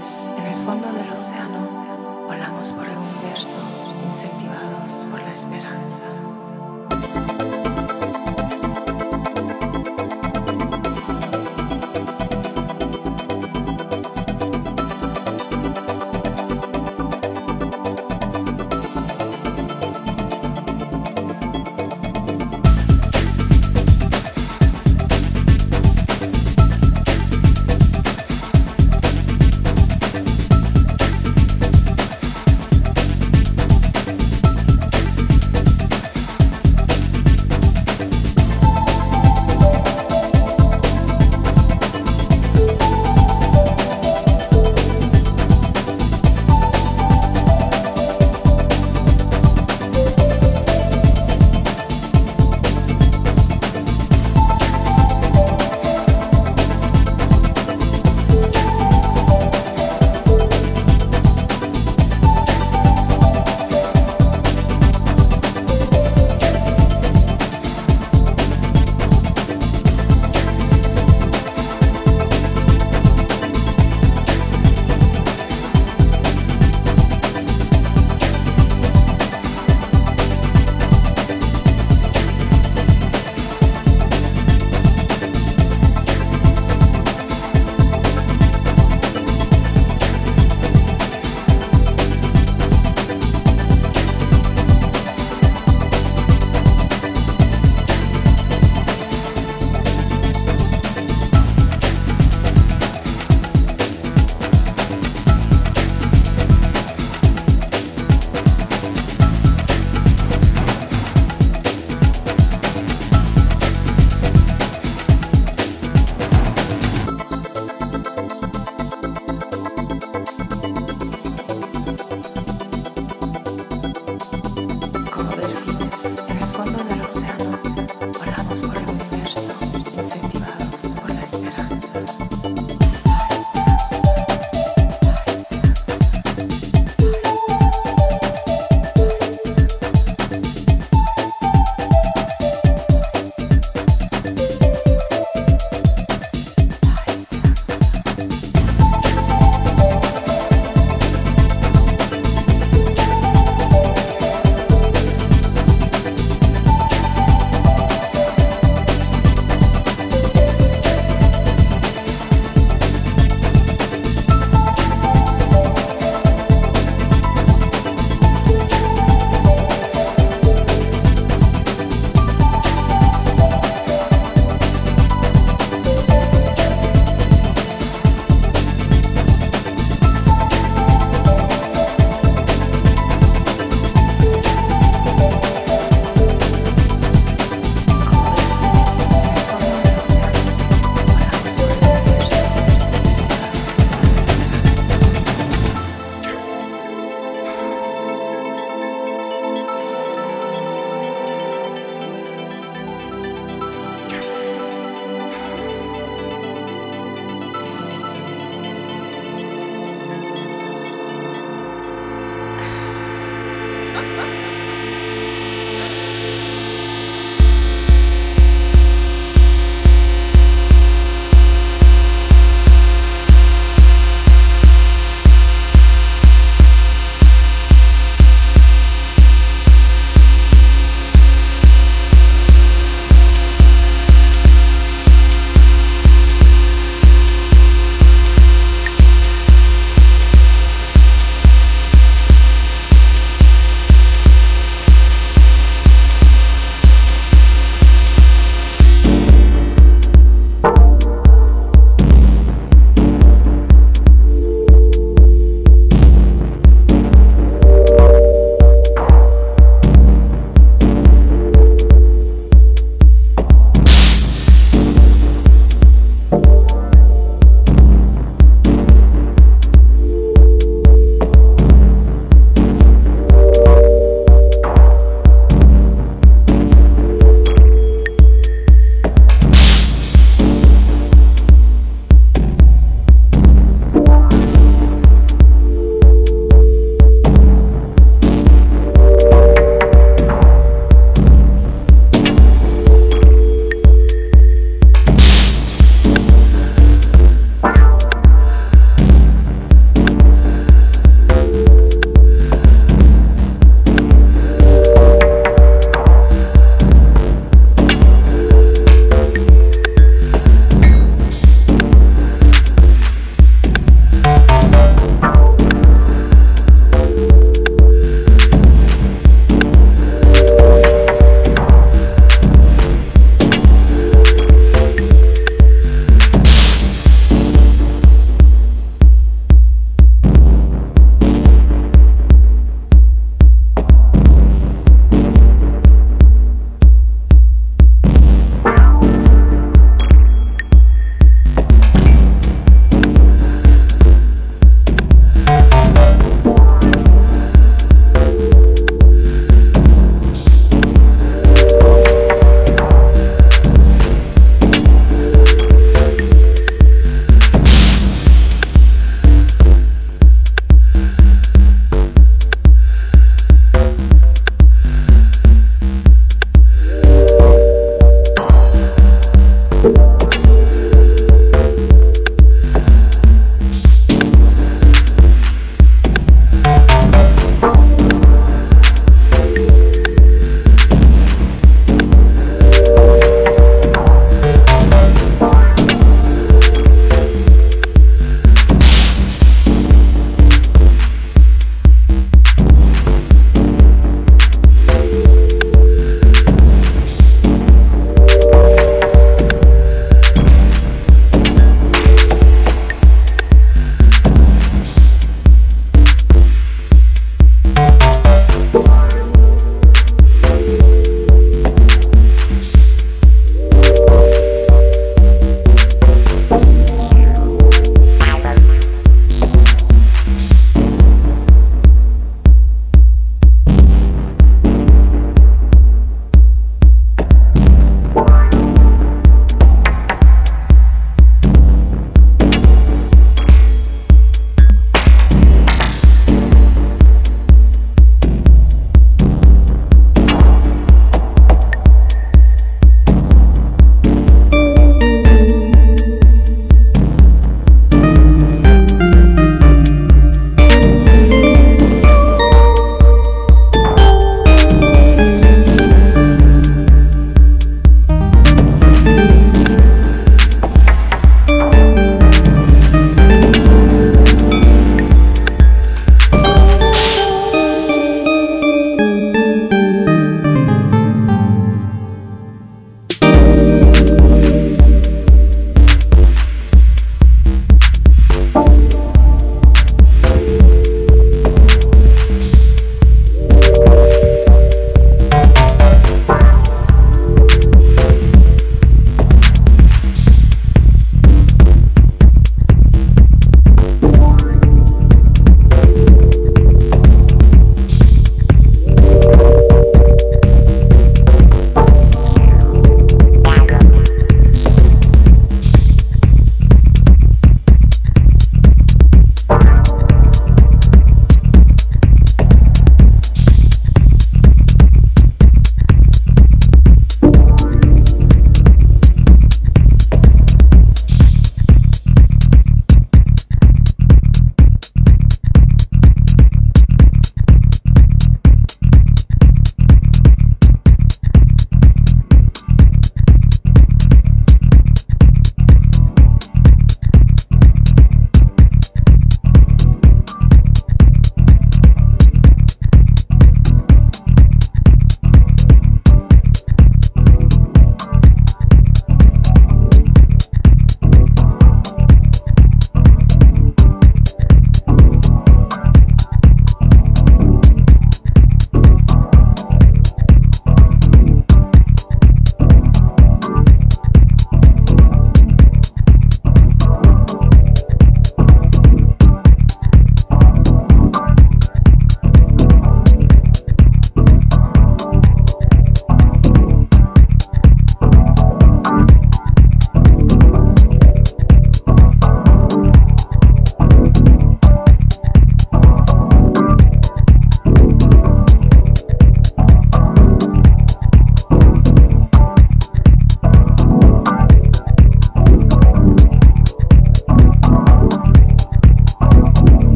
en el fondo del océano, volamos por el universo, incentivados por la esperanza.